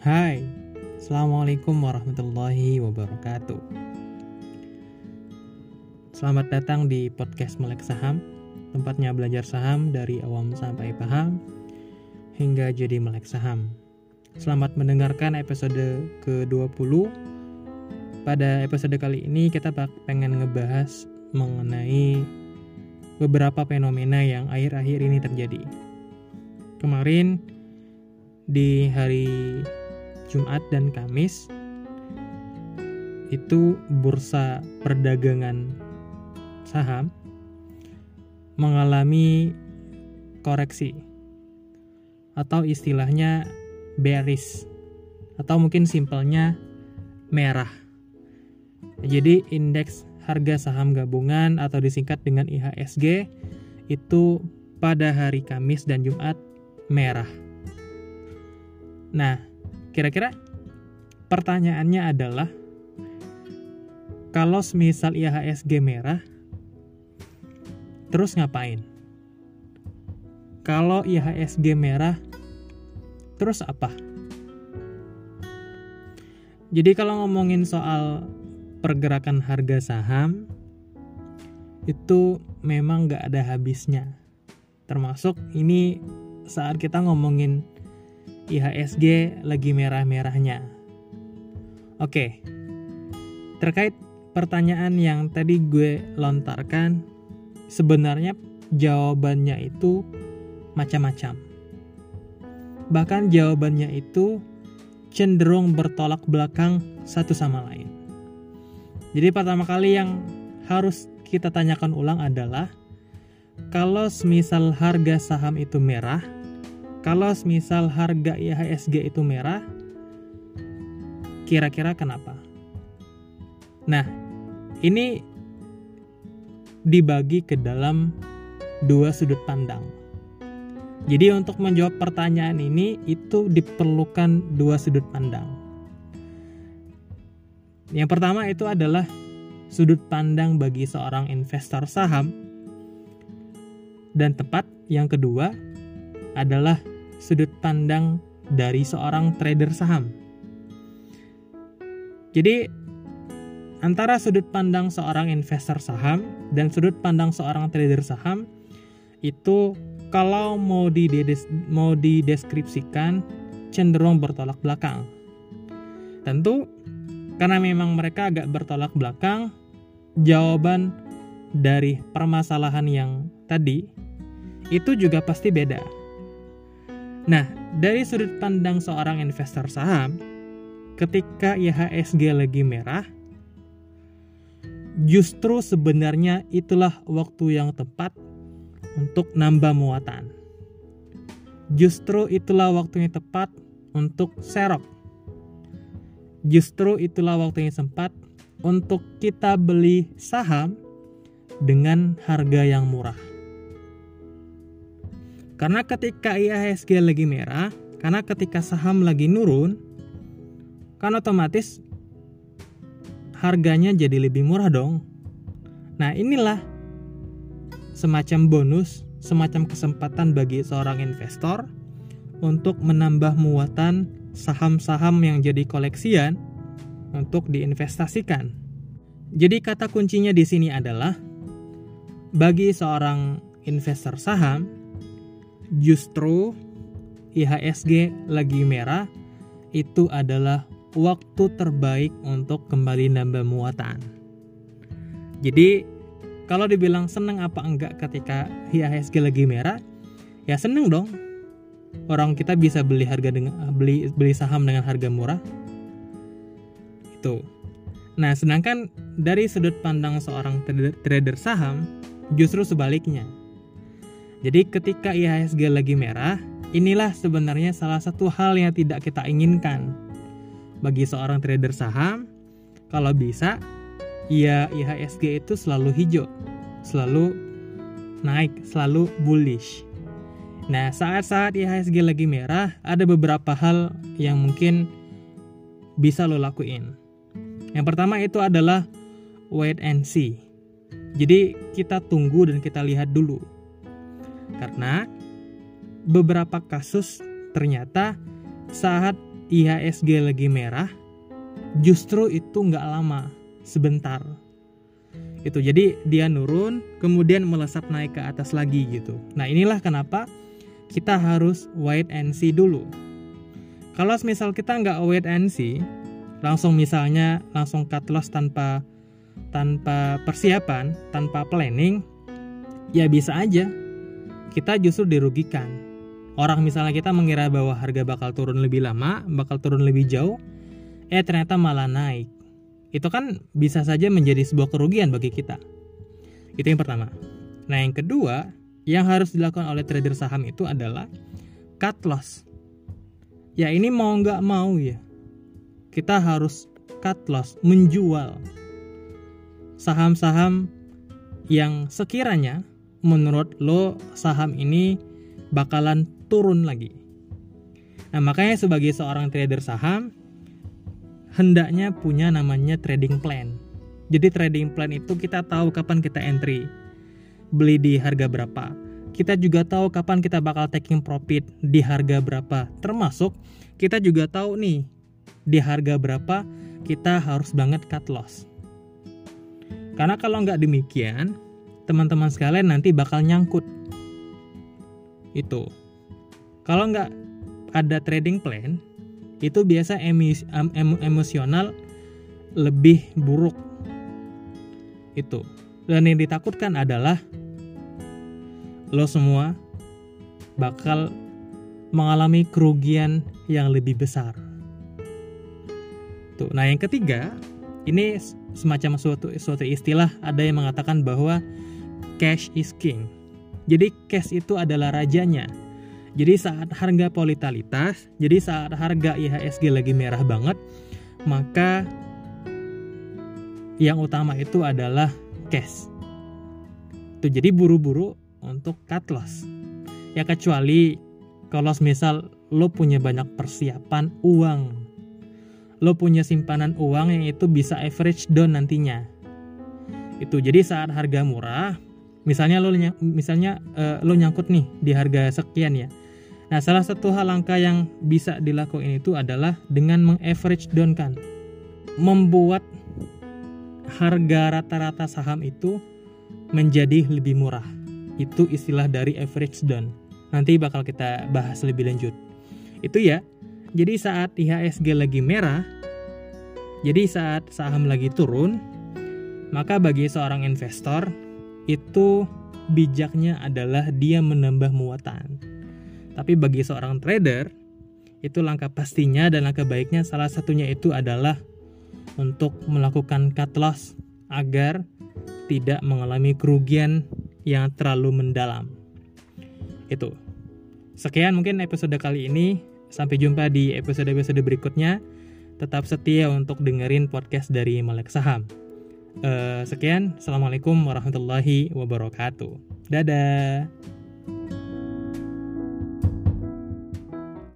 Hai, Assalamualaikum warahmatullahi wabarakatuh. Selamat datang di podcast Melek Saham. Tempatnya belajar saham dari awam sampai paham Hingga jadi melek saham. Selamat mendengarkan episode ke-20 Pada episode kali ini kita pengen ngebahas mengenai beberapa fenomena yang akhir-akhir ini terjadi. Kemarin di hari Jumat dan Kamis itu bursa perdagangan saham mengalami koreksi atau istilahnya bearish atau mungkin simpelnya merah. Jadi indeks harga saham gabungan atau disingkat dengan IHSG itu pada hari Kamis dan Jumat merah. Nah, Kira-kira pertanyaannya adalah kalau semisal IHSG merah terus ngapain? Kalau IHSG merah terus apa? Jadi kalau ngomongin soal pergerakan harga saham itu memang nggak ada habisnya. Termasuk ini saat kita ngomongin IHSG lagi merah-merahnya. Oke, terkait pertanyaan yang tadi gue lontarkan, sebenarnya jawabannya itu macam-macam. Bahkan jawabannya itu cenderung bertolak belakang satu sama lain. Jadi pertama kali yang harus kita tanyakan ulang adalah kalau semisal harga saham itu merah, kalau misal harga IHSG itu merah, kira-kira kenapa? Nah, ini dibagi ke dalam dua sudut pandang. Jadi untuk menjawab pertanyaan ini itu diperlukan dua sudut pandang. Yang pertama itu adalah sudut pandang bagi seorang investor saham dan tepat yang kedua adalah sudut pandang dari seorang trader saham. Jadi antara sudut pandang seorang investor saham dan sudut pandang seorang trader saham itu kalau mau dides mau dideskripsikan cenderung bertolak belakang. Tentu karena memang mereka agak bertolak belakang, jawaban dari permasalahan yang tadi itu juga pasti beda. Nah, dari sudut pandang seorang investor saham, ketika IHSG lagi merah, justru sebenarnya itulah waktu yang tepat untuk nambah muatan. Justru itulah waktunya tepat untuk serok. Justru itulah waktunya sempat untuk kita beli saham dengan harga yang murah. Karena ketika IHSG lagi merah, karena ketika saham lagi nurun, kan otomatis harganya jadi lebih murah dong. Nah, inilah semacam bonus, semacam kesempatan bagi seorang investor untuk menambah muatan saham-saham yang jadi koleksian untuk diinvestasikan. Jadi kata kuncinya di sini adalah bagi seorang investor saham justru IHSG lagi merah itu adalah waktu terbaik untuk kembali nambah muatan. Jadi kalau dibilang seneng apa enggak ketika IHSG lagi merah, ya seneng dong. Orang kita bisa beli harga dengan beli beli saham dengan harga murah. Itu. Nah, sedangkan dari sudut pandang seorang trader saham justru sebaliknya jadi ketika IHSG lagi merah, inilah sebenarnya salah satu hal yang tidak kita inginkan. Bagi seorang trader saham, kalau bisa, ya IHSG itu selalu hijau, selalu naik, selalu bullish. Nah, saat-saat IHSG lagi merah, ada beberapa hal yang mungkin bisa lo lakuin. Yang pertama itu adalah wait and see. Jadi kita tunggu dan kita lihat dulu karena beberapa kasus ternyata saat IHSG lagi merah, justru itu nggak lama, sebentar. Itu jadi dia nurun, kemudian melesat naik ke atas lagi gitu. Nah inilah kenapa kita harus wait and see dulu. Kalau misal kita nggak wait and see, langsung misalnya langsung cut loss tanpa tanpa persiapan, tanpa planning, ya bisa aja kita justru dirugikan orang misalnya kita mengira bahwa harga bakal turun lebih lama, bakal turun lebih jauh, eh ternyata malah naik. Itu kan bisa saja menjadi sebuah kerugian bagi kita. Itu yang pertama. Nah yang kedua, yang harus dilakukan oleh trader saham itu adalah cut loss. Ya ini mau nggak mau ya, kita harus cut loss, menjual saham-saham yang sekiranya menurut lo saham ini bakalan turun lagi. Nah, makanya sebagai seorang trader saham hendaknya punya namanya trading plan. Jadi trading plan itu kita tahu kapan kita entry, beli di harga berapa. Kita juga tahu kapan kita bakal taking profit di harga berapa. Termasuk kita juga tahu nih di harga berapa kita harus banget cut loss. Karena kalau nggak demikian, teman-teman sekalian nanti bakal nyangkut. Itu. Kalau nggak ada trading plan itu biasa emis, em, emosional lebih buruk. Itu. Dan yang ditakutkan adalah lo semua bakal mengalami kerugian yang lebih besar. Tuh nah yang ketiga ini semacam suatu suatu istilah ada yang mengatakan bahwa cash is king jadi cash itu adalah rajanya jadi saat harga volatilitas, jadi saat harga IHSG lagi merah banget, maka yang utama itu adalah cash. Tuh jadi buru-buru untuk cut loss. Ya kecuali kalau misal lo punya banyak persiapan uang. Lo punya simpanan uang yang itu bisa average down nantinya. Itu jadi saat harga murah, misalnya lo misalnya uh, lo nyangkut nih di harga sekian ya Nah, salah satu hal langkah yang bisa dilakukan itu adalah dengan mengaverage down kan. Membuat harga rata-rata saham itu menjadi lebih murah. Itu istilah dari average down. Nanti bakal kita bahas lebih lanjut. Itu ya. Jadi saat IHSG lagi merah, jadi saat saham lagi turun, maka bagi seorang investor itu bijaknya adalah dia menambah muatan tapi bagi seorang trader, itu langkah pastinya dan langkah baiknya salah satunya itu adalah untuk melakukan cut loss agar tidak mengalami kerugian yang terlalu mendalam. Itu. Sekian mungkin episode kali ini. Sampai jumpa di episode-episode berikutnya. Tetap setia untuk dengerin podcast dari Melek Saham. Uh, sekian, Assalamualaikum warahmatullahi wabarakatuh. Dadah.